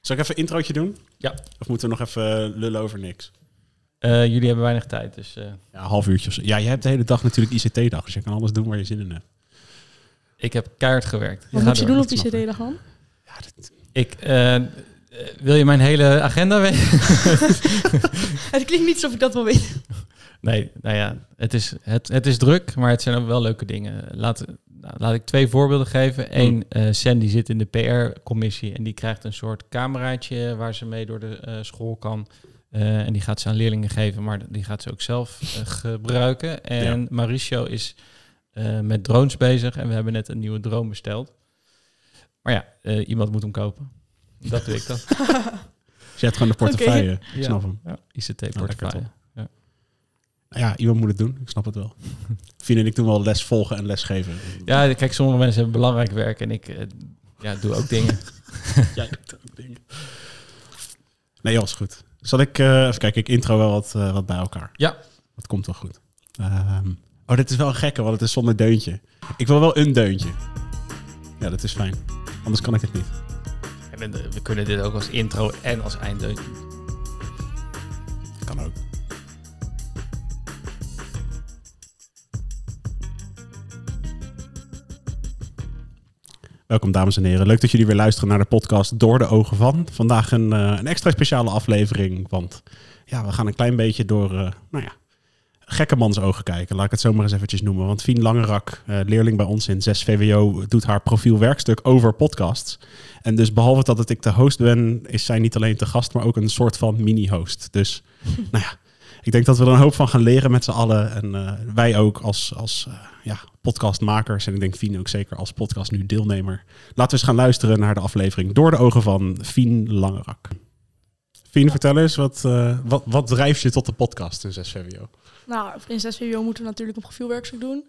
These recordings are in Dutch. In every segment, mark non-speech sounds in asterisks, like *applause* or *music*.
Zal ik even een introotje doen? Ja. Of moeten we nog even lullen over niks? Eh, jullie hebben weinig tijd, dus eh, Ja, een half uurtje of zo. Ja, je hebt de hele dag natuurlijk ICT-dag, dus je kan alles doen waar je zin in hebt. ik heb keihard gewerkt. Wat Ga moet je door. doen op ICT-dag dan? Ja, dat- Ik, eh, eh, wil je mijn hele agenda weten? *laughs* Het klinkt niet alsof ik dat wil weten. nee, nou ja, het is, het, het is druk, maar het zijn ook wel leuke dingen. Laat, nou, laat ik twee voorbeelden geven. Eén, eh Sandy zit in de PR-commissie en die krijgt een soort cameraatje waar ze mee door de eh, school kan. Eh, en die gaat ze aan leerlingen geven, maar die gaat ze ook zelf *laughs* gebruiken. En Mauricio is eh, met drones bezig en we hebben net een nieuwe drone besteld. Maar ja, eh, iemand moet hem kopen. Dat doe ik dan. *laughs* Dus je hebt gewoon de portefeuille. Ik Ja. snap hem. Ja, ICT-portefeuille. Nou ja, iemand moet het doen. Ik snap het wel. *laughs* Fien en ik doen wel les volgen en les geven. Ja, kijk, sommige mensen hebben belangrijk werk en ik eh, ja, doe ook dingen. *laughs* Jij doet ook dingen. Nee, joh, is goed. Zal ik eh, even kijken, ik intro wel wat, eh, wat bij elkaar. Ja. Dat komt wel goed. Ehm, oh, dit is wel een gekke, want het is zonder deuntje. Ik wil wel een deuntje. Ja, dat is fijn. Anders kan ik het niet. En we kunnen dit ook als intro en als einddeuntje. Welkom dames en heren. Leuk dat jullie weer luisteren naar de podcast Door de Ogen van. Vandaag een, eh, een extra speciale aflevering, want ja, we gaan een klein beetje door, eh, nou ja, gekkemans ogen kijken. Laat ik het zo maar eens eventjes noemen. Want Fien Langerak, eh, leerling bij ons in 6 VWO, doet haar profielwerkstuk over podcasts. En dus behalve dat het ik de host ben, is zij niet alleen te gast, maar ook een soort van mini-host. Dus *laughs* nou ja, ik denk dat we er een hoop van gaan leren met z'n allen. En eh, wij ook als, als eh, ja, podcastmakers. En ik denk Fien ook zeker als podcast nu deelnemer. Laten we eens gaan luisteren naar de aflevering Door de ogen van Fien Langerak. Fien, vertel eens, wat, eh, wat, wat drijft je tot de podcast in 6 VWO? Nou, in 6 VWO moeten we natuurlijk een profielwerkstuk doen.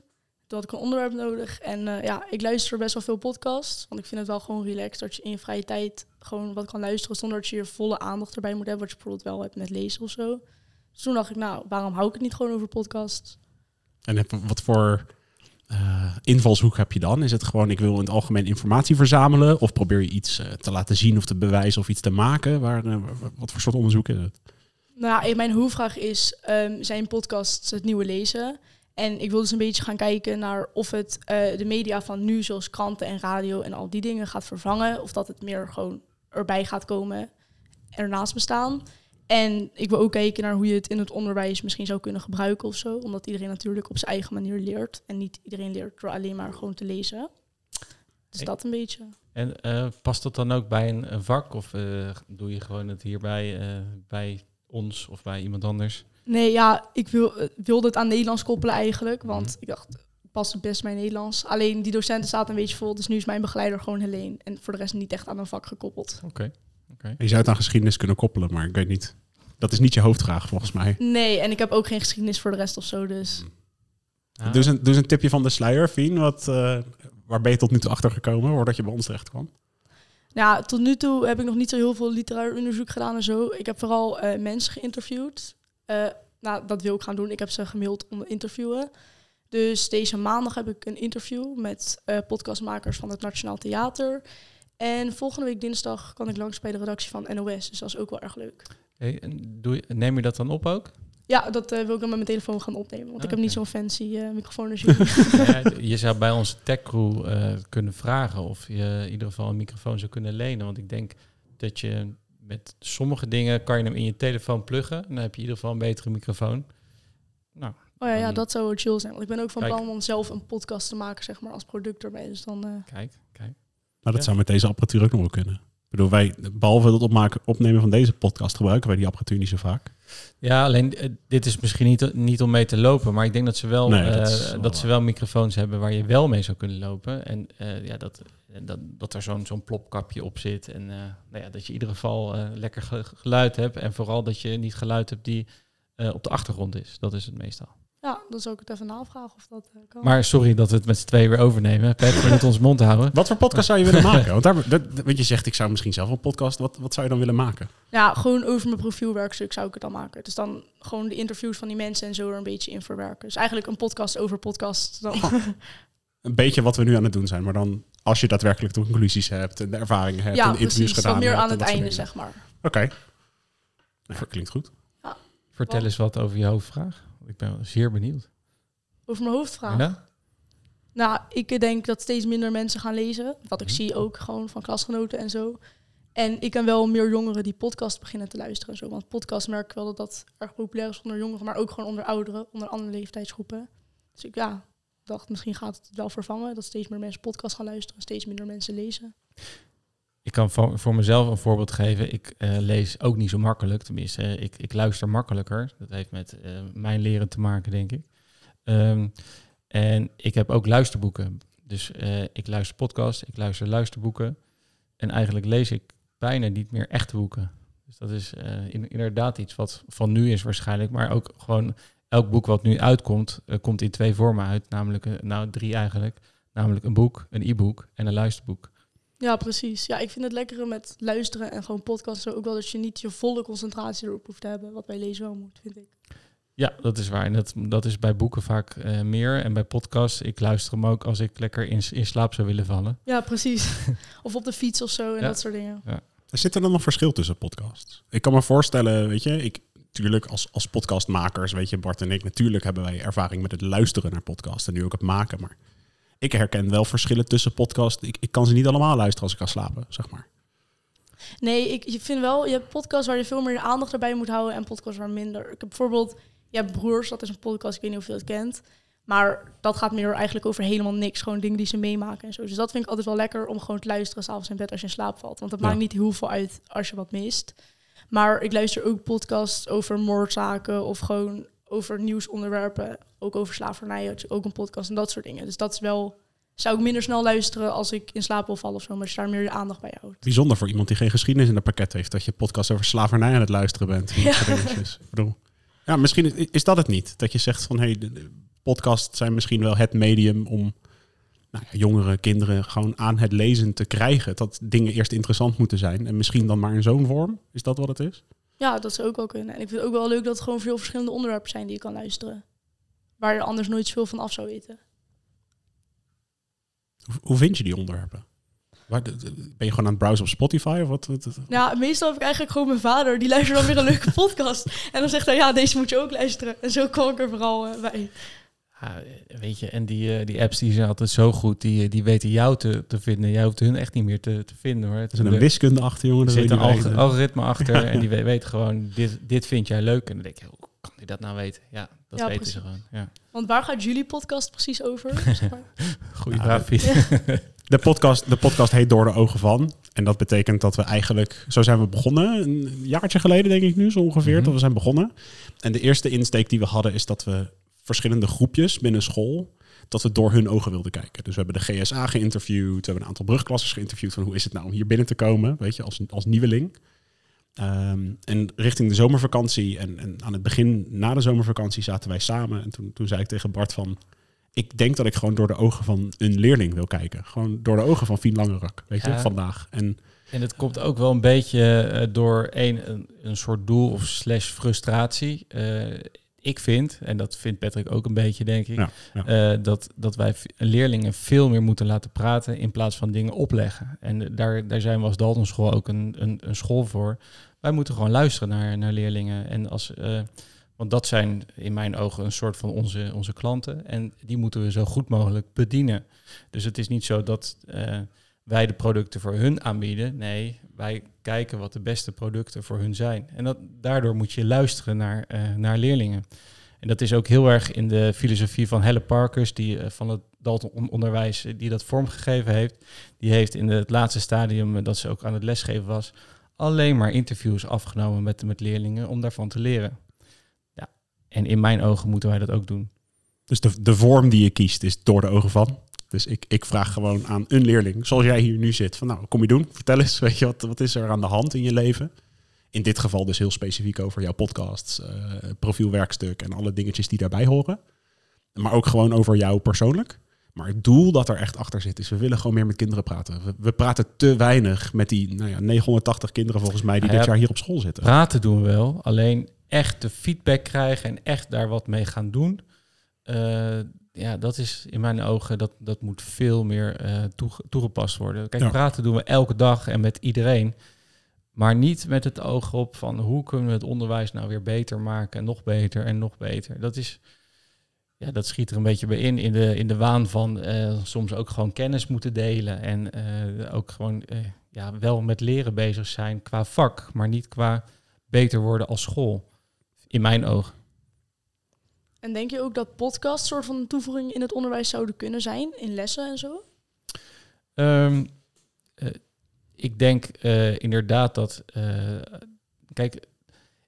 Toen had ik een onderwerp nodig. En ja, ik luister best wel veel podcasts. Want ik vind het wel gewoon relaxed dat je in je vrije tijd gewoon wat kan luisteren. Zonder dat je je volle aandacht erbij moet hebben. Wat je bijvoorbeeld wel hebt met lezen of zo. Dus toen dacht ik, nou, waarom hou ik het niet gewoon over podcasts? En heb, wat voor eh, invalshoek heb je dan? Is het gewoon, ik wil in het algemeen informatie verzamelen? Of probeer je iets eh, te laten zien of te bewijzen of iets te maken? Waar, eh, wat voor soort onderzoek is het? Nou, mijn hoofdvraag is, ehm, zijn podcasts het nieuwe lezen? En ik wil dus een beetje gaan kijken naar of het de media van nu, zoals kranten en radio en al die dingen, gaat vervangen. Of dat het meer gewoon erbij gaat komen, ernaast bestaan. En ik wil ook kijken naar hoe je het in het onderwijs misschien zou kunnen gebruiken of zo. Omdat iedereen natuurlijk op zijn eigen manier leert. En niet iedereen leert door alleen maar gewoon te lezen. Dus Ik- dat een beetje. En eh, past dat dan ook bij een, een vak? Of eh, doe je gewoon het hierbij eh, bij ons of bij iemand anders? Nee, ja, ik wil, wilde het aan Nederlands koppelen eigenlijk. Want ik dacht, past het best bij Nederlands. Alleen die docenten zaten een beetje vol. Dus nu is mijn begeleider gewoon Helene. En voor de rest niet echt aan een vak gekoppeld. Oké. Je zou het aan geschiedenis kunnen koppelen, maar ik weet niet. Dat is niet je hoofdvraag volgens mij. Nee, en ik heb ook geen geschiedenis voor de rest of zo. Dus Ah, Dus, een, dus een tipje van de sluier, Fien. Wat, eh, waar ben je tot nu toe achter gekomen voordat je bij ons terecht kwam? ja, tot nu toe heb ik nog niet zo heel veel literair onderzoek gedaan en zo. Ik heb vooral eh, mensen geïnterviewd. Eh, nou, dat wil ik gaan doen. Ik heb ze gemaild om te interviewen. Dus deze maandag heb ik een interview met eh, podcastmakers van het Nationaal Theater. En volgende week dinsdag kan ik langs bij de redactie van NOS. Dus dat is ook wel erg leuk. Hey, en doe je, neem je dat dan op ook? Ja, dat eh, wil ik dan met mijn telefoon gaan opnemen. Want ik heb niet zo'n fancy eh, microfoon als *laughs* jullie. Ja, je zou bij onze techcrew eh kunnen vragen of je in ieder geval een microfoon zou kunnen lenen. Want ik denk dat je met sommige dingen kan je hem in je telefoon pluggen. Dan heb je in ieder geval een betere microfoon. Nou, Oh ja, ja, dat zou chill zijn. Want ik ben ook van plan om zelf een podcast te maken, zeg maar, als product erbij. Dus dan... kijk, kijk. Maar dat Ja. zou met deze apparatuur ook nog wel kunnen. Ik bedoel, wij, behalve het opmaken, opnemen van deze podcast, gebruiken wij die apparatuur niet zo vaak. Ja, alleen eh, dit is misschien niet, niet om mee te lopen, maar ik denk dat ze wel, Nee, dat eh, wel dat ze wel microfoons hebben waar je wel mee zou kunnen lopen. En eh, ja, dat, dat, dat er zo'n zo'n plopkapje op zit. En nou ja, dat je in ieder geval lekker ge- geluid hebt. En vooral dat je niet geluid hebt die op de achtergrond is. Dat is het meestal. Ja, dan zou ik het even navragen of dat eh, kan. Maar sorry dat we het met z'n tweeën weer overnemen. Pep, we moeten ons mond houden. Wat voor podcast zou je willen *laughs* maken? Want daar, dat, dat- want je zegt, ik zou misschien zelf een podcast. Wat, wat zou je dan willen maken? Ja, gewoon over mijn profielwerkstuk zou ik het dan maken. Dus dan gewoon de interviews van die mensen en zo er een beetje in verwerken. Dus eigenlijk een podcast over podcast. Dan. Een beetje wat we nu aan het doen zijn, maar dan als je daadwerkelijk de conclusies hebt en de ervaringen hebt ja, en de interviews precies. gedaan Wat meer hebt aan en het dat soort einde, dingen. zeg maar. Oké. Nou, klinkt goed. Vertel Wat? eens wat over je hoofdvraag. Ik ben zeer benieuwd. Over mijn hoofdvraag. Ja? Nou, ik denk dat steeds minder mensen gaan lezen. Wat ik Mhm. zie ook gewoon van klasgenoten en zo. En ik ken wel meer jongeren die podcast beginnen te luisteren en zo. Want podcast merk ik wel dat dat erg populair is onder jongeren, maar ook gewoon onder ouderen, onder andere leeftijdsgroepen. Dus ik ja, dacht misschien gaat het wel vervangen dat steeds meer mensen podcast gaan luisteren, steeds minder mensen lezen. Ik kan voor, mezelf een voorbeeld geven. Ik eh, lees ook niet zo makkelijk. Tenminste, ik, ik luister makkelijker. Dat heeft met eh, mijn leren te maken, denk ik. Ehm, en ik heb ook luisterboeken. Dus eh, ik luister podcasts, ik luister luisterboeken. En eigenlijk lees ik bijna niet meer echte boeken. Dus dat is in- inderdaad iets wat van nu is waarschijnlijk. Maar ook gewoon elk boek wat nu uitkomt, komt in twee vormen uit. Namelijk, nou drie eigenlijk. Namelijk een boek, een e-book en een luisterboek. Ja, precies. Ja, ik vind het lekkere met luisteren en gewoon podcasten ook wel dat je niet je volle concentratie erop hoeft te hebben, wat bij lezen wel moet, vind ik. Ja, dat is waar. En dat, dat is bij boeken vaak eh, meer. En bij podcasts, ik luister hem ook als ik lekker in, in slaap zou willen vallen. Ja, precies. *laughs* of op de fiets of zo en Ja. dat soort dingen. Er zit er dan nog verschil tussen podcasts? Ik kan me voorstellen, weet je, ik natuurlijk als, als podcastmakers, weet je, Bart en ik, natuurlijk hebben wij ervaring met het luisteren naar podcasts en nu ook het maken. Maar ik herken wel verschillen tussen podcasts. Ik, ik kan ze niet allemaal luisteren als ik ga slapen, zeg maar. Nee, ik je vind wel, je hebt podcasts waar je veel meer aandacht erbij moet houden en podcasts waar minder. Ik heb bijvoorbeeld, je hebt Broers, dat is een podcast, ik weet niet of je dat kent. Maar dat gaat meer eigenlijk over helemaal niks, gewoon dingen die ze meemaken en zo. Dus dat vind ik altijd wel lekker om gewoon te luisteren s'avonds in bed als je in slaap valt. Want dat Ja. maakt niet heel veel uit als je wat mist. Maar ik luister ook podcasts over moordzaken of gewoon over nieuwsonderwerpen. Ook over slavernij, had je ook een podcast en dat soort dingen. Dus dat is wel, zou ik minder snel luisteren als ik in slaap wil vallen of zo. Maar als je daar meer je aandacht bij houdt. Bijzonder voor iemand die geen geschiedenis in het pakket heeft, dat je podcast over slavernij aan het luisteren bent. *laughs* dingetjes. Ik bedoel, ja, misschien is- dat het niet. Dat je zegt van, hé, hey, de podcasts zijn misschien wel het medium om nou ja, jongere kinderen gewoon aan het lezen te krijgen. Dat dingen eerst interessant moeten zijn en misschien dan maar in zo'n vorm. Is dat wat het is? Ja, dat zou ook wel kunnen. En ik vind het ook wel leuk dat het gewoon veel verschillende onderwerpen zijn die je kan luisteren. Waar je anders nooit zoveel van af zou weten. Hoe, vind je die onderwerpen? Ben je gewoon aan het browsen op Spotify of wat- Ja, meestal heb ik eigenlijk gewoon mijn vader. Die luistert dan weer een leuke *laughs* podcast. En dan zegt hij, ja, deze moet je ook luisteren. En zo kwam ik er vooral eh, bij. Ja, eh, weet je, en die, eh, die apps die zijn altijd zo goed. Die, eh, die weten jou te, te vinden. Jij hoeft hun echt niet meer te, te vinden hoor. Het Er zit een de- wiskunde achter, jongen. er zit een niet alg- weten. algoritme achter *laughs* en die we- weet gewoon, dit, dit vind jij leuk. En dan denk je, hoe kan die dat nou weten? Ja, dat Ja, weten ze gewoon. Ja. Want waar gaat jullie podcast precies over? zeg *laughs* maar? Goeie vraag, Piet. *laughs* De podcast, de podcast heet Door de Ogen van. En dat betekent dat we eigenlijk, zo zijn we begonnen, een jaartje geleden denk ik nu zo ongeveer, Mhm. dat we zijn begonnen. En de eerste insteek die we hadden is dat we verschillende groepjes binnen school, dat we door hun ogen wilden kijken. Dus we hebben de GSA geïnterviewd, we hebben een aantal brugklassers geïnterviewd van hoe is het nou om hier binnen te komen, weet je, als, als nieuweling. Ehm, en richting de zomervakantie en, en aan het begin na de zomervakantie zaten wij samen. En toen, toen zei ik tegen Bart van, ik denk dat ik gewoon door de ogen van een leerling wil kijken. Gewoon door de ogen van Fien Langerak, weet je, Ja. vandaag. En En het komt ook wel een beetje eh, door een, een, een soort doel of slash frustratie. Eh, ik vind, en dat vindt Patrick ook een beetje, denk ik, Ja, ja. eh, dat, dat wij leerlingen veel meer moeten laten praten in plaats van dingen opleggen. En daar, daar zijn we als Dalton School ook een, een, een school voor. Wij moeten gewoon luisteren naar, naar leerlingen. En als, eh, want dat zijn in mijn ogen een soort van onze, onze klanten. En die moeten we zo goed mogelijk bedienen. Dus het is niet zo dat eh, wij de producten voor hun aanbieden. Nee, wij kijken wat de beste producten voor hun zijn. En dat, daardoor moet je luisteren naar, eh, naar leerlingen. En dat is ook heel erg in de filosofie van Helle Parkers, die eh, van het Dalton on- onderwijs, eh, die dat vormgegeven heeft. Die heeft in het laatste stadium dat ze ook aan het lesgeven was, alleen maar interviews afgenomen met, met leerlingen om daarvan te leren. Ja. En in mijn ogen moeten wij dat ook doen. Dus de, de vorm die je kiest is door de ogen van. Dus ik, ik vraag gewoon aan een leerling, zoals jij hier nu zit, van nou, kom je doen? Vertel eens, *laughs* weet je, wat, wat is er aan de hand in je leven? In dit geval dus heel specifiek over jouw podcasts, eh, profielwerkstuk en alle dingetjes die daarbij horen. Maar ook gewoon over jou persoonlijk. Maar het doel dat er echt achter zit is, we willen gewoon meer met kinderen praten. We, we praten te weinig met die nou ja, 980 kinderen volgens mij die ja, dit jaar hier op school zitten. Praten doen we wel, alleen echt de feedback krijgen en echt daar wat mee gaan doen. eh, ja, dat is in mijn ogen, dat, dat moet veel meer eh, toege- toegepast worden. Kijk, Ja. praten doen we elke dag en met iedereen. Maar niet met het oog op van hoe kunnen we het onderwijs nou weer beter maken en nog beter en nog beter. Dat is, ja, dat schiet er een beetje bij in, in de, in de waan van eh, soms ook gewoon kennis moeten delen. En eh, ook gewoon ja, wel met leren bezig zijn qua vak, maar niet qua beter worden als school. In mijn ogen. En denk je ook dat podcasts soort van toevoeging in het onderwijs zouden kunnen zijn, in lessen en zo? Ehm, eh, ik denk eh, inderdaad dat. eh, kijk,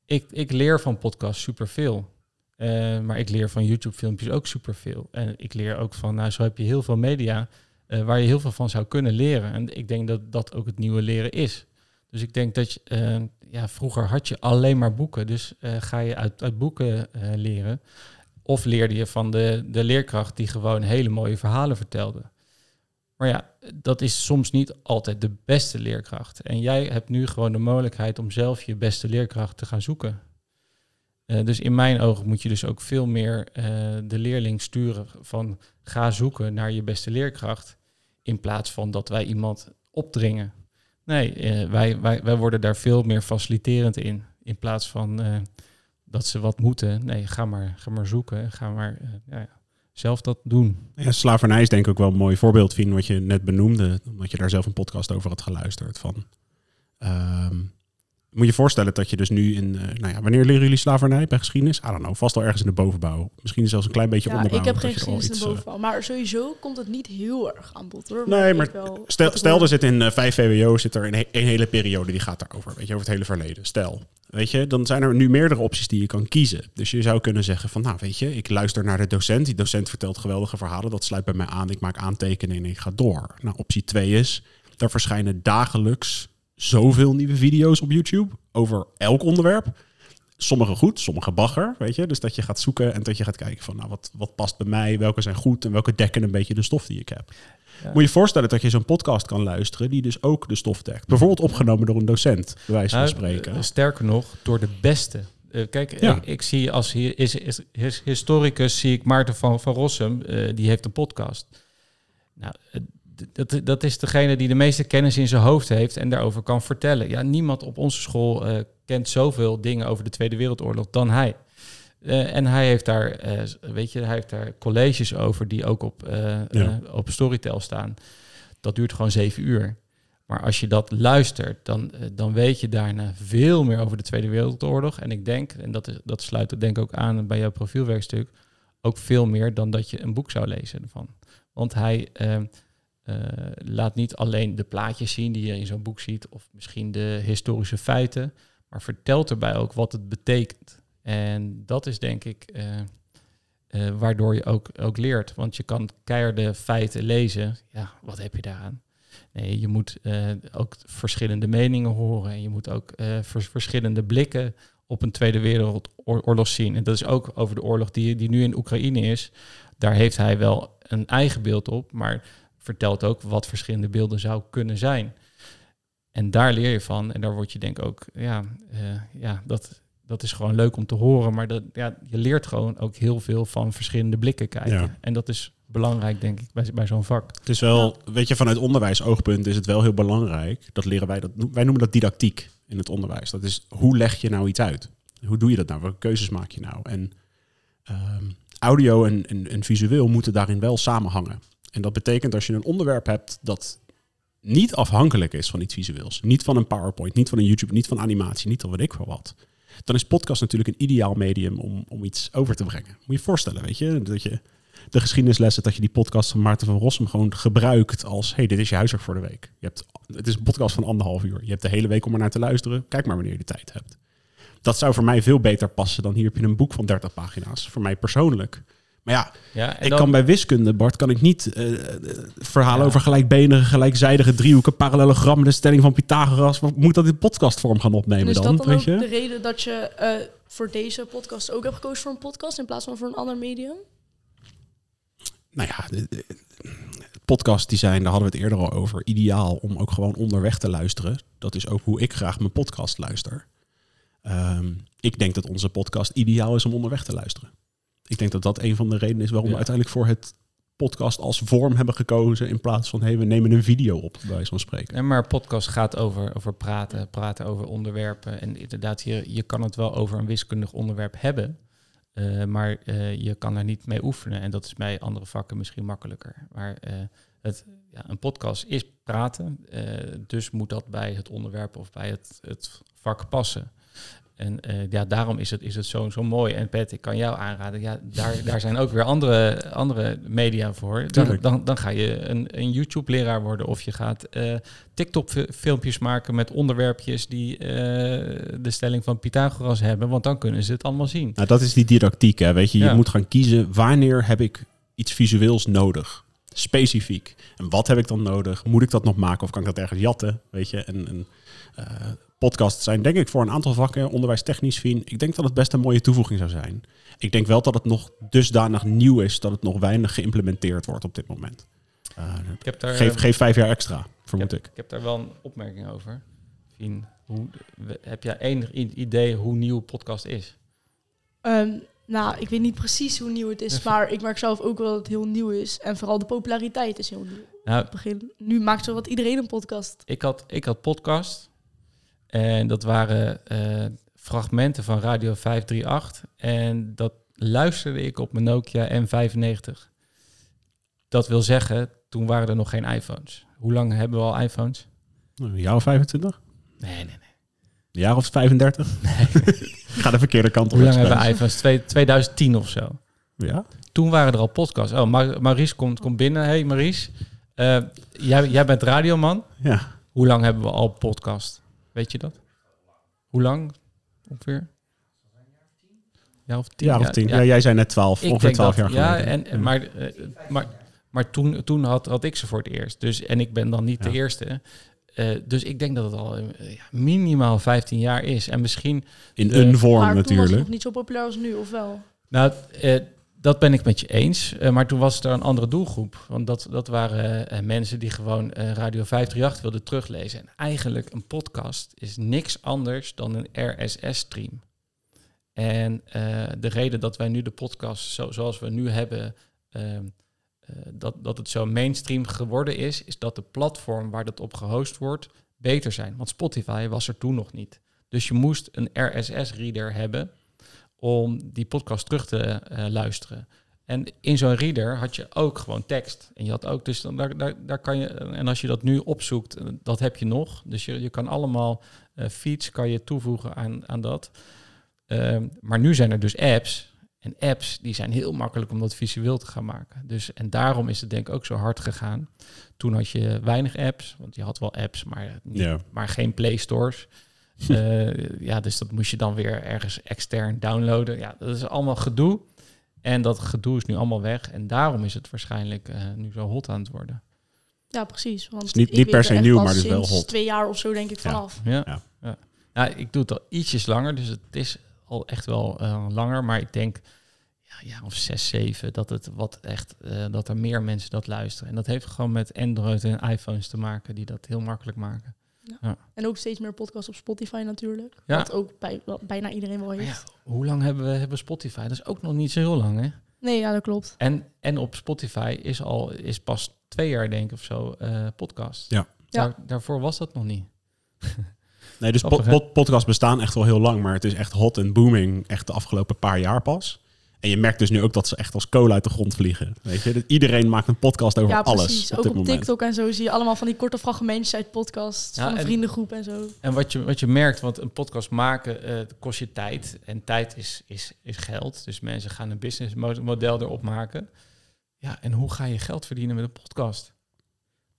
ik, ik leer van podcasts superveel. Maar ik leer van YouTube-filmpjes ook superveel. En ik leer ook van, nou, zo heb je heel veel media waar je heel veel van zou kunnen leren. En ik denk dat dat ook het nieuwe leren is. Dus ik denk dat je, ja, vroeger had je alleen maar boeken. Dus ga je uit, uit boeken leren. Of leerde je van de, de leerkracht die gewoon hele mooie verhalen vertelde. Maar ja, dat is soms niet altijd de beste leerkracht. En jij hebt nu gewoon de mogelijkheid om zelf je beste leerkracht te gaan zoeken. Eh, dus in mijn ogen moet je dus ook veel meer eh, de leerling sturen van ga zoeken naar je beste leerkracht. In plaats van dat wij iemand opdringen. Nee, eh, wij, wij, wij worden daar veel meer faciliterend in. In plaats van dat ze wat moeten. Nee, ga maar, ga maar zoeken. Ga maar eh, ja, zelf dat doen. Ja, slavernij is denk ik ook wel een mooi voorbeeld, Fien, wat je net benoemde. Omdat je daar zelf een podcast over had geluisterd. Van, ehm, moet je voorstellen dat je dus nu in... eh, nou ja, wanneer leren jullie slavernij bij geschiedenis? I don't know, vast al ergens in de bovenbouw. Misschien zelfs een klein beetje Ja, onderbouw. ik heb geen geschiedenis in de eh, bovenbouw. Maar sowieso komt het niet heel erg aan bod hoor. Nee, maar wel- Stel, stel er zit in eh, 5 VWO zit er een, een hele periode die gaat daarover, weet je, over het hele verleden. Stel, weet je, dan zijn er nu meerdere opties die je kan kiezen. Dus je zou kunnen zeggen van, nou, weet je, ik luister naar de docent. Die docent vertelt geweldige verhalen, dat sluit bij mij aan. Ik maak aantekeningen en ik ga door. Nou, optie 2 is, er verschijnen dagelijks zoveel nieuwe video's op YouTube over elk onderwerp. Sommige goed, sommige bagger, weet je. Dus dat je gaat zoeken en dat je gaat kijken van, nou, wat, wat past bij mij? Welke zijn goed en welke dekken een beetje de stof die ik heb. Ja. Moet je je voorstellen dat je zo'n podcast kan luisteren die dus ook de stof dekt. Bijvoorbeeld opgenomen door een docent, bij wijze van Nou, spreken. eh, sterker nog, door de beste. Eh, kijk, Ja. ik, ik zie als hier is, is, is historicus zie ik Maarten van, van Rossum, eh, die heeft een podcast. Nou, dat, dat is degene die de meeste kennis in zijn hoofd heeft en daarover kan vertellen. Ja, niemand op onze school eh, kent zoveel dingen over de Tweede Wereldoorlog dan hij. Eh, en hij heeft daar, eh, weet je, hij heeft daar colleges over die ook op, Ja. op Storytel staan. Dat duurt gewoon zeven uur. Maar als je dat luistert, dan, dan weet je daarna veel meer over de Tweede Wereldoorlog. En ik denk, en dat, is, dat sluit het denk ik ook aan bij jouw profielwerkstuk, ook veel meer dan dat je een boek zou lezen ervan. Want hij eh, laat niet alleen de plaatjes zien die je in zo'n boek ziet, of misschien de historische feiten, maar vertelt erbij ook wat het betekent. En dat is denk ik eh, eh, waardoor je ook, ook leert. Want je kan keiharde feiten lezen. Ja, wat heb je daaraan? Nee, je moet ook verschillende meningen horen. En je moet ook vers- verschillende blikken op een Tweede Wereldoorlog zien. En dat is ook over de oorlog die, die nu in Oekraïne is. Daar heeft hij wel een eigen beeld op, maar vertelt ook wat verschillende beelden zou kunnen zijn. En daar leer je van. En daar word je denk ik ook, ja, eh, ja dat, dat is gewoon leuk om te horen. Maar dat, ja, je leert gewoon ook heel veel van verschillende blikken kijken. Ja. En dat is belangrijk, denk ik, bij, bij zo'n vak. Het is wel, weet je, vanuit onderwijsoogpunt is het wel heel belangrijk. Dat leren wij, dat, wij noemen dat didactiek in het onderwijs. Dat is, hoe leg je nou iets uit? Hoe doe je dat nou? Welke keuzes maak je nou? En ehm, audio en, en, en visueel moeten daarin wel samenhangen. En dat betekent als je een onderwerp hebt dat niet afhankelijk is van iets visueels. Niet van een PowerPoint, niet van een YouTube, niet van animatie, niet van weet ik wel wat. Dan is podcast natuurlijk een ideaal medium om, om iets over te brengen. Moet je je voorstellen, weet je, dat je de geschiedenislessen, dat je die podcast van Maarten van Rossum gewoon gebruikt als, hey, dit is je huiswerk voor de week. Je hebt, het is een podcast van anderhalf uur. Je hebt de hele week om er naar te luisteren. Kijk maar wanneer je de tijd hebt. Dat zou voor mij veel beter passen dan hier heb je een boek van 30 pagina's. Voor mij persoonlijk. Maar ja, Ja, ik dan- kan bij wiskunde, Bart, kan ik niet eh, eh, verhalen Ja. over gelijkbenige, gelijkzijdige driehoeken, parallelogrammen, de stelling van Pythagoras. Wat moet dat in podcastvorm gaan En opnemen is dan? dat dan weet ook je? de reden dat je eh, voor deze podcast ook hebt gekozen voor een podcast in plaats van voor een ander medium? nou ja, de, de- podcast design, daar hadden we het eerder al over. Ideaal om ook gewoon onderweg te luisteren. Dat is ook hoe ik graag mijn podcast luister. Ehm, ik denk dat onze podcast ideaal is om onderweg te luisteren. Ik denk dat dat een van de redenen is waarom we uiteindelijk voor het podcast als vorm hebben gekozen. In plaats van, hey, we nemen een video op, bij wijze van spreken. En maar podcast gaat over, over praten, praten over onderwerpen. En inderdaad, je, je kan het wel over een wiskundig onderwerp hebben. eh, maar eh, je kan er niet mee oefenen. En dat is bij andere vakken misschien makkelijker. Maar eh, het, ja, een podcast is praten. dus moet dat bij het onderwerp of bij het, het vak passen. En eh, ja, daarom is het, is het zo, zo mooi. En Pet, ik kan jou aanraden, ja, daar, daar zijn ook weer andere, andere media voor. Dan, dan, dan ga je een, een YouTube-leraar worden of je gaat eh, TikTok-filmpjes maken met onderwerpjes die eh, de stelling van Pythagoras hebben, want dan kunnen ze het allemaal zien. Nou, dat is die didactiek, hè. Weet je, je Ja. moet gaan kiezen wanneer heb ik iets visueels nodig. Specifiek. En wat heb ik dan nodig? Moet ik dat nog maken of kan ik dat ergens jatten? Weet je, en, en podcasts zijn denk ik voor een aantal vakken, onderwijstechnisch zien, ik denk dat het best een mooie toevoeging zou zijn. Ik denk wel dat het nog dusdanig nieuw is dat het nog weinig geïmplementeerd wordt op dit moment. Eh, Ik heb daar, geef, eh, geef vijf jaar extra, ik, vermoed heb, ik. ik heb daar wel een opmerking over. Fien, hoe, heb jij enig idee hoe nieuw podcast is? Ehm, nou, ik weet niet precies hoe nieuw het is, *laughs* maar ik merk zelf ook wel dat het heel nieuw is. En vooral de populariteit is heel nieuw. Nou, begin, nu maakt zo wat iedereen een podcast. Ik had, ik had podcast. En dat waren eh, fragmenten van Radio 538. En dat luisterde ik op mijn Nokia M95. Dat wil zeggen, toen waren er nog geen iPhones. Hoe lang hebben we al iPhones? Een jaar of 25? Nee, nee, nee. Een jaar of 35? *laughs* Ik ga de verkeerde kant op. Hoe lang hebben we iPhones? Twee- 2010 of zo. Ja? Toen waren er al podcasts. Oh, Mar Maurice komt, komt binnen. Hey Maurice, eh, jij, jij bent radioman. Ja. Hoe lang hebben we al podcast? Weet je dat? Hoe lang ongeveer? Ja, of tien. jaar of tien. Ja, jij zei net 12, ik ongeveer denk 12 dat, jaar ja, geleden. en, en, maar, eh, maar, maar toen, toen had, had ik ze voor het eerst. Dus, en ik ben dan niet Ja. de eerste. Eh, dus ik denk dat het al eh, ja, minimaal 15 jaar is. En misschien, In een vorm maar toen was het natuurlijk. nog niet zo populair als nu, of wel? nou, eh, dat ben ik met je eens. Eh, maar toen was er een andere doelgroep. Want dat, dat waren eh, mensen die gewoon eh, Radio 538 wilden teruglezen. En eigenlijk een podcast is niks anders dan een RSS-stream. En de reden dat wij nu de podcast zo, zoals we nu hebben, eh, eh, dat, dat het zo mainstream geworden is, is dat de platform waar dat op gehost wordt beter zijn. Want Spotify was er toen nog niet. Dus je moest een RSS-reader hebben om die podcast terug te eh, luisteren. En in zo'n reader had je ook gewoon tekst. En je had ook, dus dan, daar, daar, daar kan je, en als je dat nu opzoekt, eh, dat heb je nog. Dus je, je kan allemaal eh, feeds kan je toevoegen aan, aan dat. Ehm, maar nu zijn er dus apps. En apps die zijn heel makkelijk om dat visueel te gaan maken. Dus, en daarom is het denk ik ook zo hard gegaan. Toen had je weinig apps, want je had wel apps, maar, niet- maar geen Play Stores. Eh, ja, dus dat moest je dan weer ergens extern downloaden. Ja, dat is allemaal gedoe. En dat gedoe is nu allemaal weg. En daarom is het waarschijnlijk eh, nu zo hot aan het worden. Ja, precies. Want is niet- niet per er se nieuw, maar dus wel sinds hot. twee jaar of zo denk ik Ja. vanaf. Ja. Ja. ja. Nou, ik doe het al ietsjes langer, dus het is al echt wel eh, langer. Maar ik denk ja, ja, of zes, zeven, dat het wat echt eh, dat er meer mensen dat luisteren. En dat heeft gewoon met Android en iPhones te maken, die dat heel makkelijk maken. En ook steeds meer podcasts op Spotify natuurlijk. Ja. Wat ook bij, wat bijna iedereen wel heeft. ja, hoe lang hebben we hebben Spotify? Dat is ook nog niet zo heel lang, hè? Nee, ja, dat klopt. En, en op Spotify is al is pas twee jaar, denk ik, of zo, eh, podcast. Ja. Daar, daarvoor was dat nog niet. Nee, dus Grappig, pod- pod- podcasts bestaan echt wel heel lang, maar het is echt hot en booming echt de afgelopen paar jaar pas. En je merkt dus nu ook dat ze echt als kolen uit de grond vliegen. Weet je, Dat iedereen maakt een podcast over ja, alles precies. op ook dit op moment. TikTok en zo zie je allemaal van die korte fragmentjes uit podcasts. Ja, van een en- vriendengroep en zo. En wat je, wat je merkt, want een podcast maken eh, kost je tijd. En tijd is, is, is geld. Dus mensen gaan een businessmodel erop maken. Ja, en hoe ga je geld verdienen met een podcast?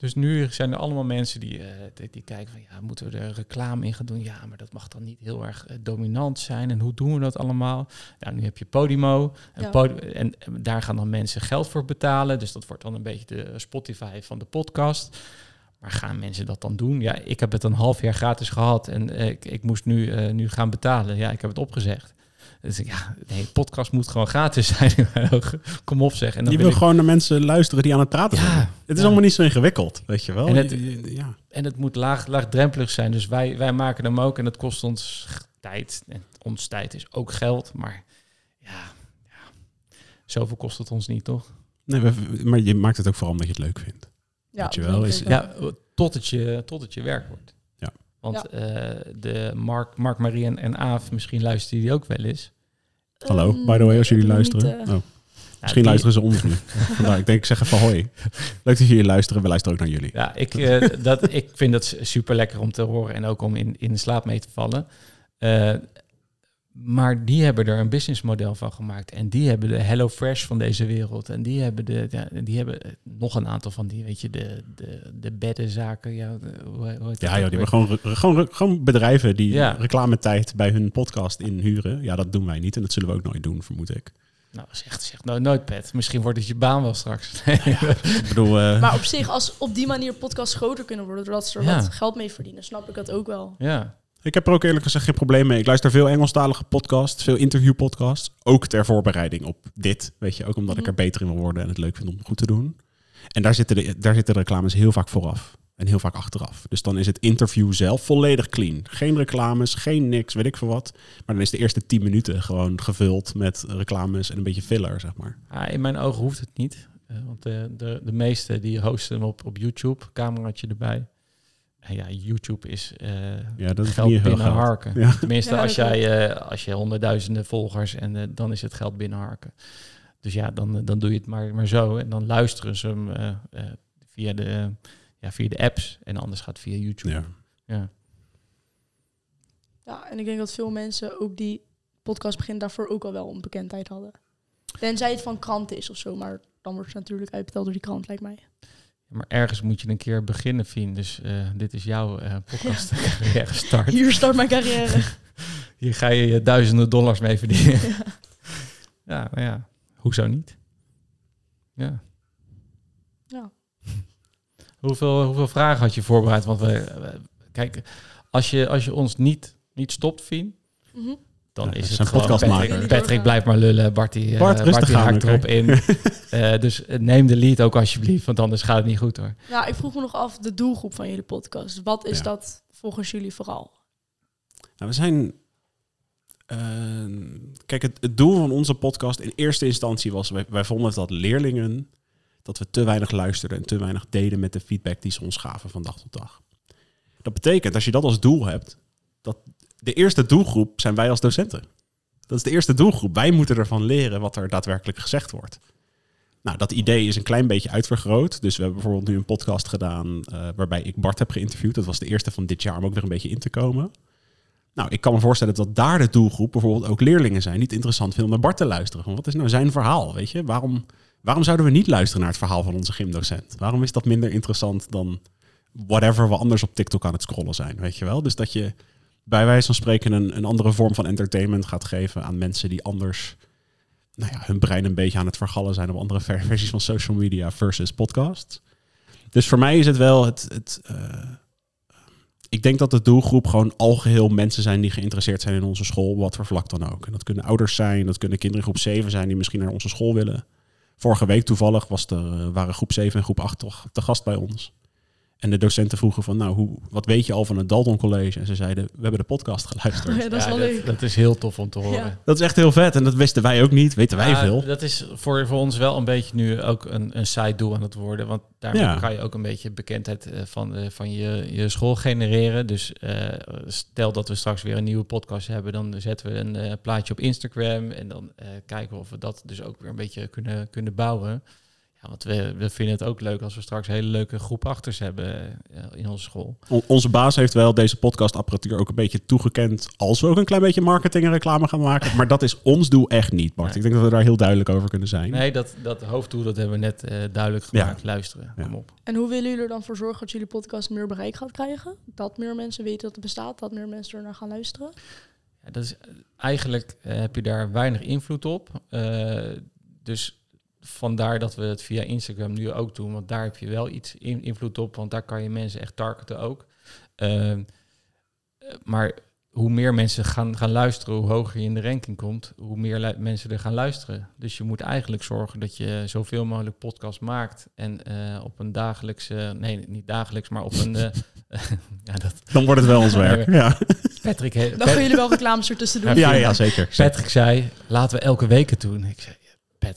Dus nu zijn er allemaal mensen die, eh, die, die kijken van... ja, moeten we er reclame in gaan doen? Ja, maar dat mag dan niet heel erg eh, dominant zijn. En hoe doen we dat allemaal? Nou, nu heb je Podimo. En, Ja. Pod- en en daar gaan dan mensen geld voor betalen. Dus dat wordt dan een beetje de Spotify van de podcast. Maar gaan mensen dat dan doen? Ja, ik heb het een half jaar gratis gehad en eh, ik, ik moest nu, nu gaan betalen. Ja, ik heb het opgezegd. Dus ja, nee, podcast moet gewoon gratis zijn. *laughs* Kom op zeg. En dan je wil wil ik- gewoon naar mensen luisteren die aan het praten Ja, zijn. Het is ja. allemaal niet zo ingewikkeld, weet je wel. En het- ja. En het moet laag, laagdrempelig zijn. Dus wij, wij maken hem ook en het kost ons tijd. En ons tijd is ook geld. Maar ja, ja. Zoveel kost het ons niet, toch? Nee, maar je maakt het ook vooral omdat je het leuk vindt. Ja, Weet je dat wel, is- Ja, tot het je, tot het je werk wordt. Ja. Want Ja. eh, de Mark, Mark Marie en, en Aaf, misschien luisteren die ook wel eens. Hallo, Ehm, by the way, als jullie luisteren. niet, eh, oh, Ja, misschien die- luisteren ze ons nu. *laughs* Vandaar, ik denk, ik zeg even hoi. Leuk dat jullie luisteren. We luisteren ook naar jullie. Ja, ik, eh, dat, ik vind dat super lekker om te horen en ook om in, in de slaap mee te vallen. Eh, maar die hebben er een businessmodel van gemaakt. En die hebben de Hello Fresh van deze wereld. En die hebben, de, ja, die hebben nog een aantal van die, weet je, de, de, de beddenzaken. Ja, de- hoe, hoe heet dat Ja, joh, die hebben gewoon, gewoon, gewoon bedrijven die Ja. reclametijd bij hun podcast inhuren. Ja, dat doen wij niet en dat zullen we ook nooit doen, vermoed ik. Nou, zeg, zeg nou nooit, Pet. Misschien wordt het je baan wel straks. *laughs* *laughs* Ik bedoel, eh, Maar op zich, als op die manier podcasts groter kunnen worden, doordat ze er Ja. wat geld mee verdienen, snap ik dat ook wel. ja. Ik heb er ook eerlijk gezegd geen probleem mee. Ik luister veel Engelstalige podcasts, veel interviewpodcasts. Ook ter voorbereiding op dit, weet je. Ook omdat ik Mhm. er beter in wil worden en het leuk vind om goed te doen. En daar zitten, de, daar zitten de reclames heel vaak vooraf. En heel vaak achteraf. Dus dan is het interview zelf volledig clean. Geen reclames, geen niks, weet ik veel wat. Maar dan is de eerste 10 minuten gewoon gevuld met reclames en een beetje filler, zeg maar. Ah, in mijn ogen hoeft het niet. Eh, want de, de, de meeste die hosten hem op, op YouTube, cameraatje erbij. Ja, YouTube is eh, Ja, dat is geld binnenharken. Ja. Tenminste, Ja, als, jij, eh, als je honderdduizenden volgers en eh, dan is het geld binnenharken. Dus ja, dan, dan doe je het maar, maar zo. En dan luisteren ze hem eh, eh, via, de, ja, via de apps. En anders gaat het via YouTube. Ja. Ja. Ja, en ik denk dat veel mensen ook die podcast beginnen daarvoor ook al wel een bekendheid hadden. Tenzij het van krant is of zo, maar dan wordt het natuurlijk uitbetaald door die krant, lijkt mij. Maar ergens moet je een keer beginnen, Fien. Dus eh, dit is jouw eh *laughs* podcast carrière start. Hier start mijn carrière. *laughs* Hier ga je je duizenden dollars mee verdienen. *laughs* ja, maar ja, hoezo niet? Ja. Ja. Hoeveel, hoeveel vragen had je voorbereid? Want we, we- kijk, als je, als je ons niet, niet stopt, Fien, Mhm. Dan Ja, is het gewoon podcastmaker. Patrick, Patrick blijft maar lullen, Bartie, eh, Bart, rustig Bartie aan, haakt erop in. *laughs* Eh, dus eh, neem de lead ook alsjeblieft, want anders gaat het niet goed hoor. Ja, ik vroeg me nog af, de doelgroep van jullie podcast. Wat is Ja. dat volgens jullie vooral? Nou, we zijn. kijk, het, het doel van onze podcast in eerste instantie was: wij, wij vonden dat leerlingen. dat we te weinig luisterden en te weinig deden met de feedback die ze ons gaven van dag tot dag. Dat betekent, als je dat als doel hebt, dat de eerste doelgroep zijn wij als docenten. Dat is de eerste doelgroep. Wij moeten ervan leren wat er daadwerkelijk gezegd wordt. Nou, dat idee is een klein beetje uitvergroot. Dus we hebben bijvoorbeeld nu een podcast gedaan eh, waarbij ik Bart heb geïnterviewd. Dat was de eerste van dit jaar om ook weer een beetje in te komen. Nou, ik kan me voorstellen dat daar de doelgroep bijvoorbeeld ook leerlingen zijn. Niet interessant vinden om naar Bart te luisteren. Van, wat is nou zijn verhaal, weet je? Waarom, waarom zouden we niet luisteren naar het verhaal van onze gymdocent? Waarom is dat minder interessant dan whatever we anders op TikTok aan het scrollen zijn, weet je wel? Dus dat je bij wijze van spreken een, een andere vorm van entertainment gaat geven aan mensen die anders nou ja, hun brein een beetje aan het vergallen zijn op andere ver- *laughs* versies van social media versus podcasts. Dus voor mij is het wel het. het eh, ik denk dat de doelgroep gewoon algeheel mensen zijn die geïnteresseerd zijn in onze school, wat voor vlak dan ook. En dat kunnen ouders zijn, dat kunnen kinderen in groep 7 zijn die misschien naar onze school willen. Vorige week toevallig was er, eh, waren groep 7 en groep 8 toch te gast bij ons. En de docenten vroegen van, nou, hoe, wat weet je al van het Dalton College? En ze zeiden, we hebben de podcast geluisterd. Ja, dat is Ja, wel leuk. dat is heel tof om te horen. Ja. Dat is echt heel vet en dat wisten wij ook niet, weten wij Ja, veel. Dat is voor, voor ons wel een beetje nu ook een, een side doel aan het worden. Want daarmee Ja. kan je ook een beetje bekendheid eh, van, eh, van je, je school genereren. Dus eh, stel dat we straks weer een nieuwe podcast hebben, dan zetten we een eh, plaatje op Instagram. En dan eh, kijken we of we dat dus ook weer een beetje kunnen, kunnen bouwen. Ja, want we, we vinden het ook leuk als we straks een hele leuke groep achters hebben eh, in onze school. On- onze baas heeft wel deze podcastapparatuur ook een beetje toegekend als we ook een klein beetje marketing en reclame gaan maken. Maar dat is ons doel echt niet, Bart. Nee. Ik denk dat we daar heel duidelijk over kunnen zijn. Nee, dat, dat hoofddoel dat hebben we net eh, duidelijk gemaakt. Luisteren, Ja. kom op. En hoe willen jullie er dan voor zorgen dat jullie podcast meer bereik gaat krijgen? Dat meer mensen weten dat het bestaat, dat meer mensen er naar gaan luisteren? Ja, dat is, eigenlijk eh, heb je daar weinig invloed op. Eh, dus vandaar dat we het via Instagram nu ook doen. Want daar heb je wel iets in, invloed op. Want daar kan je mensen echt targeten ook. Eh, eh, maar hoe meer mensen gaan, gaan luisteren, hoe hoger je in de ranking komt, hoe meer mensen er gaan luisteren. Dus je moet eigenlijk zorgen dat je zoveel mogelijk podcast maakt. En eh, op een dagelijkse, nee, niet dagelijks, maar op een. eh, *laughs* ja, dat, Dan wordt het wel ons werk. Ja, Patrick, he- Dan gaan jullie wel reclames ertussen doen. ja, ja zeker. Patrick zei, laten we elke week het doen. Ik zei,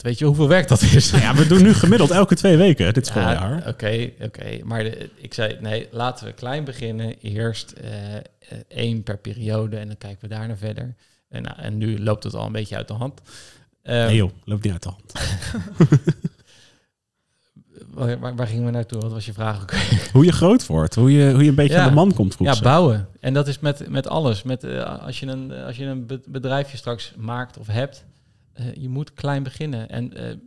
Weet je hoeveel werk dat is? Nou ja, we doen nu gemiddeld elke twee weken dit Ja, schooljaar. Oké, oké. Maar de- ik zei, nee, laten we klein beginnen. Eerst eh, één per periode en dan kijken we daarna verder. En, nou, en nu loopt het al een beetje uit de hand. Eh, Nee joh, loopt niet uit de hand. *laughs* waar, waar, gingen we naartoe? Wat was je vraag ook? Hoe je groot wordt, hoe je, hoe je een beetje Ja. aan de man komt vroeg. Ja, bouwen. En dat is met, met alles. Met, eh, als je een, als je een be- bedrijfje straks maakt of hebt, eh, je moet klein beginnen. En, eh, eh,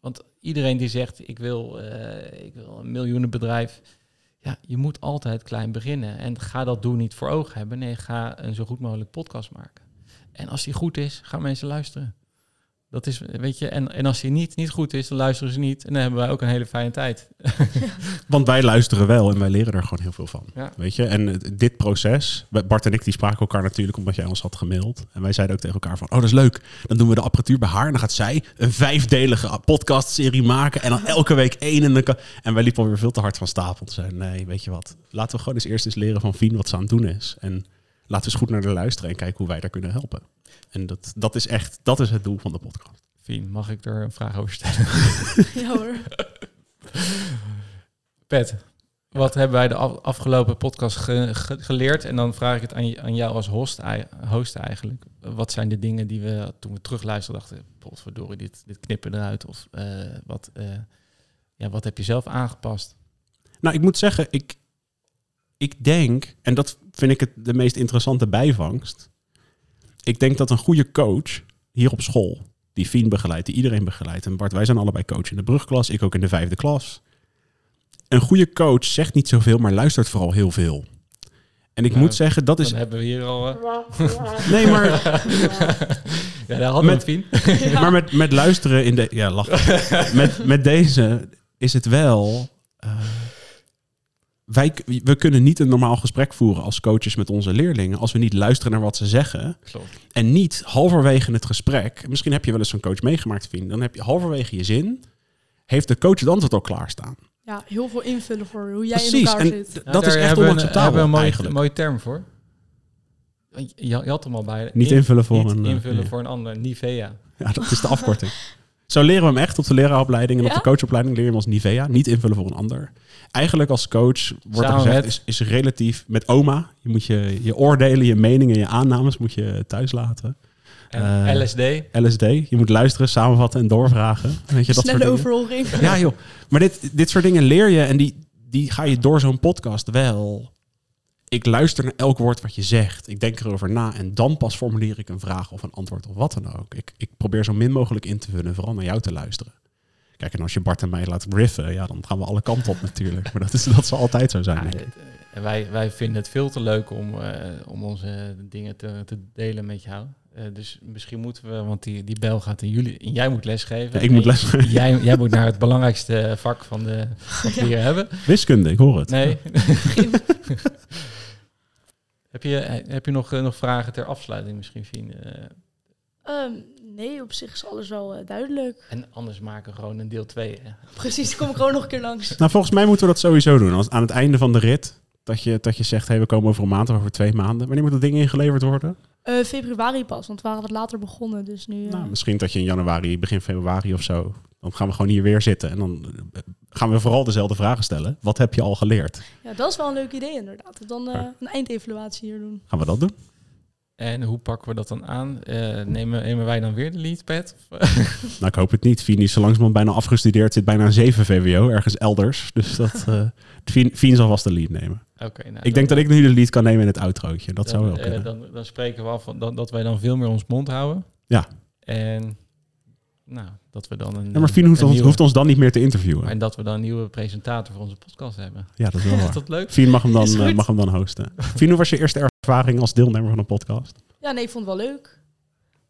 want iedereen die zegt, ik wil, ik wil een miljoenenbedrijf. Ja, je moet altijd klein beginnen. En ga dat doel niet voor ogen hebben. Nee, ga een zo goed mogelijk podcast maken. En als die goed is, gaan mensen luisteren. Dat is, weet je, en, en als die niet, niet goed is, dan luisteren ze niet. En dan hebben wij ook een hele fijne tijd. *laughs* Want wij luisteren wel en wij leren er gewoon heel veel van. Ja. Weet je, en dit proces, Bart en ik die spraken elkaar natuurlijk omdat jij ons had gemaild. En wij zeiden ook tegen elkaar van, oh dat is leuk. Dan doen we de apparatuur bij haar en dan gaat zij een vijfdelige podcastserie maken. En dan elke week één. En, dan kan... en wij liepen alweer veel te hard van stapel. Toen zeiden nee, weet je wat. Laten we gewoon eens eerst eens leren van Fien wat ze aan het doen is. En laten we eens goed naar de luisteren en kijken hoe wij daar kunnen helpen. En dat, dat is echt, dat is het doel van de podcast. Fien, mag ik er een vraag over stellen? *laughs* Ja hoor. Pet, wat hebben wij de af- afgelopen podcast ge- ge- geleerd? En dan vraag ik het aan, je- aan jou als host, host eigenlijk. Wat zijn de dingen die we toen we terugluisterden dachten... potverdorie, dit, dit knippen eruit. Of eh, wat, eh, ja, wat heb je zelf aangepast? Nou, ik moet zeggen, ik, ik denk, en dat vind ik het de meest interessante bijvangst. Ik denk dat een goede coach hier op school, die Fien begeleidt, die iedereen begeleidt. En Bart, wij zijn allebei coach in de brugklas, ik ook in de vijfde klas. Een goede coach zegt niet zoveel, maar luistert vooral heel veel. En ik Nou, moet zeggen, dat is. Dan hebben we hier al... *laughs* Nee, maar, *laughs* ja, daar hadden Met- we het, Fien. maar met, met luisteren in de. Ja, lach. *laughs* Met, met deze is het wel. eh, wij, we kunnen niet een normaal gesprek voeren als coaches met onze leerlingen als we niet luisteren naar wat ze zeggen. Klopt. En niet halverwege het gesprek. Misschien heb je wel eens zo'n coach meegemaakt, vriend. Dan heb je halverwege je zin. Heeft de coach het antwoord al klaarstaan? Ja, heel veel invullen voor hoe jij in elkaar En zit. Ja, dat is echt onacceptabel hebben een mooie, eigenlijk. mooie term voor. Je, je had hem al bij. Niet invullen voor niet een, eh, invullen voor een ander. Nivea. Ja, dat is de afkorting. *laughs* Zo leren we hem echt op de leraaropleiding en op de coachopleiding leren we hem als Nivea. Niet invullen voor een ander. Eigenlijk als coach wordt er gezegd, met- is, is relatief met oma. Je moet je, je oordelen, je meningen, je aannames moet je thuis laten. En Eh, LSD. LSD, je moet luisteren, samenvatten en doorvragen. Weet je, dat Snelle overholling. Ja joh, maar dit, dit soort dingen leer je en die, die ga je door zo'n podcast wel. Ik luister naar elk woord wat je zegt. Ik denk erover na en dan pas formuleer ik een vraag of een antwoord of wat dan ook. Ik, ik probeer zo min mogelijk in te vullen, vooral naar jou te luisteren. Kijk, en als je Bart en mij laat riffen, ja, dan gaan we alle kanten op natuurlijk. Maar dat, is, dat zal altijd zo zijn. Ja, eh, en wij, wij vinden het veel te leuk om, eh, om onze dingen te, te delen met jou. Eh, dus misschien moeten we, want die, die bel gaat in jullie. En jij moet lesgeven. Ja, ik moet En lesgeven. *laughs* Jij, jij moet naar het belangrijkste vak van de wat we hier hebben. Wiskunde, ik hoor het. Nee. *laughs* heb, je, heb je nog, eh, nog vragen ter afsluiting misschien, Fien? Eh, Ehm, nee, op zich is alles wel eh, duidelijk. en anders maken we gewoon een deel 2. Precies, kom ik gewoon nog een keer langs. *laughs* Nou, volgens mij moeten we dat sowieso doen. Als aan het einde van de rit, dat je, dat je zegt, hey, we komen over een maand of over twee maanden. Wanneer moet dat ding ingeleverd worden? Eh, februari pas, want we waren wat later begonnen. Dus nu... eh, Nou, misschien dat je in januari, begin februari of zo. Dan gaan we gewoon hier weer zitten. En dan eh, gaan we vooral dezelfde vragen stellen. Wat heb je al geleerd? ja, dat is wel een leuk idee inderdaad. Dan eh, een eindevaluatie hier doen. Gaan we dat doen? En hoe pakken we dat dan aan? Eh, nemen, nemen wij dan weer de leadpad? *laughs* Nou, ik hoop het niet. Fien is zo langzamerhand bijna afgestudeerd. Zit bijna een 7 VWO, ergens elders. *laughs* Dus dat, eh Fien, Fien zal vast de lead nemen. Oké, nou, ik denk dat ik nu de lead kan nemen in het outrootje. Dat dan, zou wel eh, kunnen. dan, dan spreken we af van, dat, dat wij dan veel meer ons mond houden. Ja. En nou, dat we dan een. ja, maar Fien hoeft een ons, nieuwe- hoeft ons dan niet meer te interviewen. En dat we dan een nieuwe presentator voor onze podcast hebben. Ja, dat is wel *laughs* Is waar. dat leuk? Fien mag hem, dan, eh, mag hem dan hosten. Fien, hoe was je eerste ervaring als deelnemer van een podcast? Ja, nee, ik vond het wel leuk.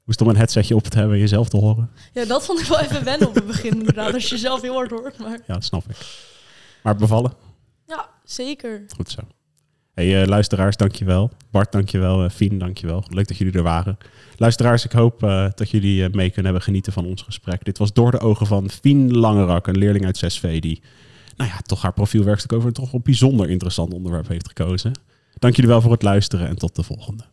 Het om een headsetje op te hebben en jezelf te horen? Ja, dat vond ik wel even wennen op het begin inderdaad. Als je jezelf heel hard hoort. Maar Ja, dat snap ik. Maar bevallen? ja, zeker. Goed zo. Hey, eh, luisteraars, dankjewel. Bart, dankjewel. Uh, Fien, dankjewel. Leuk dat jullie er waren. Luisteraars, ik hoop eh, dat jullie mee kunnen hebben genieten van ons gesprek. Dit was door de ogen van Fien Langerak, een leerling uit 6V, die nou ja, toch haar profielwerkstuk over een toch wel bijzonder interessant onderwerp heeft gekozen. Dank jullie wel voor het luisteren en tot de volgende.